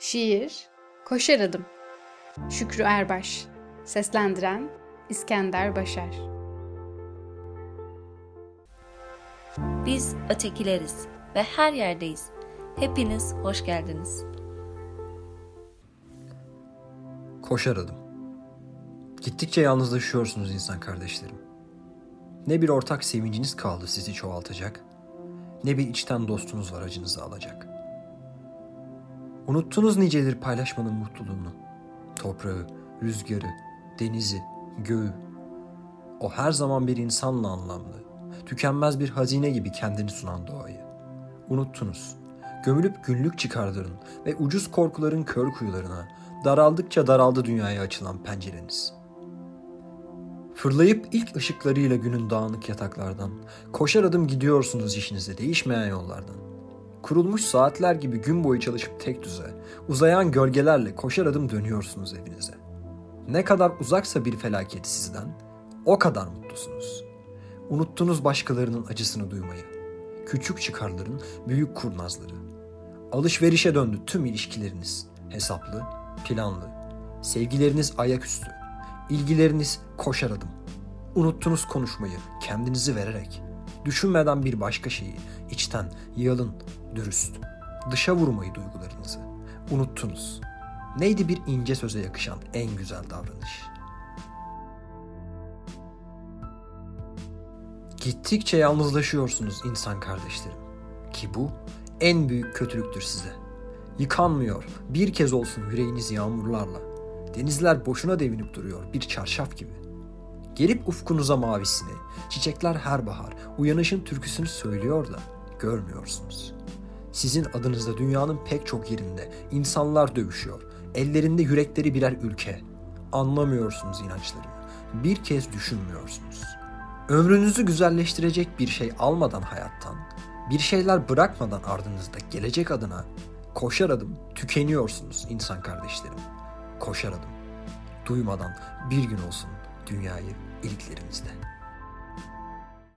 Şiir Koşar Adım Şükrü Erbaş Seslendiren İskender Başar Biz ötekileriz ve her yerdeyiz. Hepiniz hoş geldiniz. Koşar adım. Gittikçe yalnızlaşıyorsunuz insan kardeşlerim. Ne bir ortak sevinciniz kaldı sizi çoğaltacak, ne bir içten dostunuz var acınızı alacak. Unuttunuz nicedir paylaşmanın mutluluğunu. Toprağı, rüzgarı, denizi, göğü. O her zaman bir insanla anlamlı, tükenmez bir hazine gibi kendini sunan doğayı. Unuttunuz. Gömülüp günlük çıkarların ve ucuz korkuların kör kuyularına, daraldıkça daraldı dünyaya açılan pencereniz. Fırlayıp ilk ışıklarıyla günün dağınık yataklardan, koşar adım gidiyorsunuz işinize değişmeyen yollardan. Kurulmuş saatler gibi gün boyu çalışıp tek düze, uzayan gölgelerle koşar adım dönüyorsunuz evinize. Ne kadar uzaksa bir felaket sizden, o kadar mutlusunuz. Unuttunuz başkalarının acısını duymayı. Küçük çıkarların büyük kurnazları. Alışverişe döndü tüm ilişkileriniz. Hesaplı, planlı. Sevgileriniz ayaküstü. İlgileriniz koşar adım. Unuttunuz konuşmayı kendinizi vererek. Düşünmeden bir başka şeyi içten, yalın, dürüst. Dışa vurmayı duygularınızı. Unuttunuz. Neydi bir ince söze yakışan en güzel davranış? Gittikçe yalnızlaşıyorsunuz insan kardeşlerim. Ki bu en büyük kötülüktür size. Yıkanmıyor bir kez olsun yüreğiniz yağmurlarla. Denizler boşuna devinip duruyor bir çarşaf gibi. Gelip ufkunuza mavisini, çiçekler her bahar, uyanışın türküsünü söylüyor da görmüyorsunuz. Sizin adınızda dünyanın pek çok yerinde insanlar dövüşüyor. Ellerinde yürekleri birer ülke. Anlamıyorsunuz inançlarını. Bir kez düşünmüyorsunuz. Ömrünüzü güzelleştirecek bir şey almadan hayattan, bir şeyler bırakmadan ardınızda gelecek adına koşar adım tükeniyorsunuz insan kardeşlerim. Koşar adım. Duymadan bir gün olsun dünyayı iliklerimizde.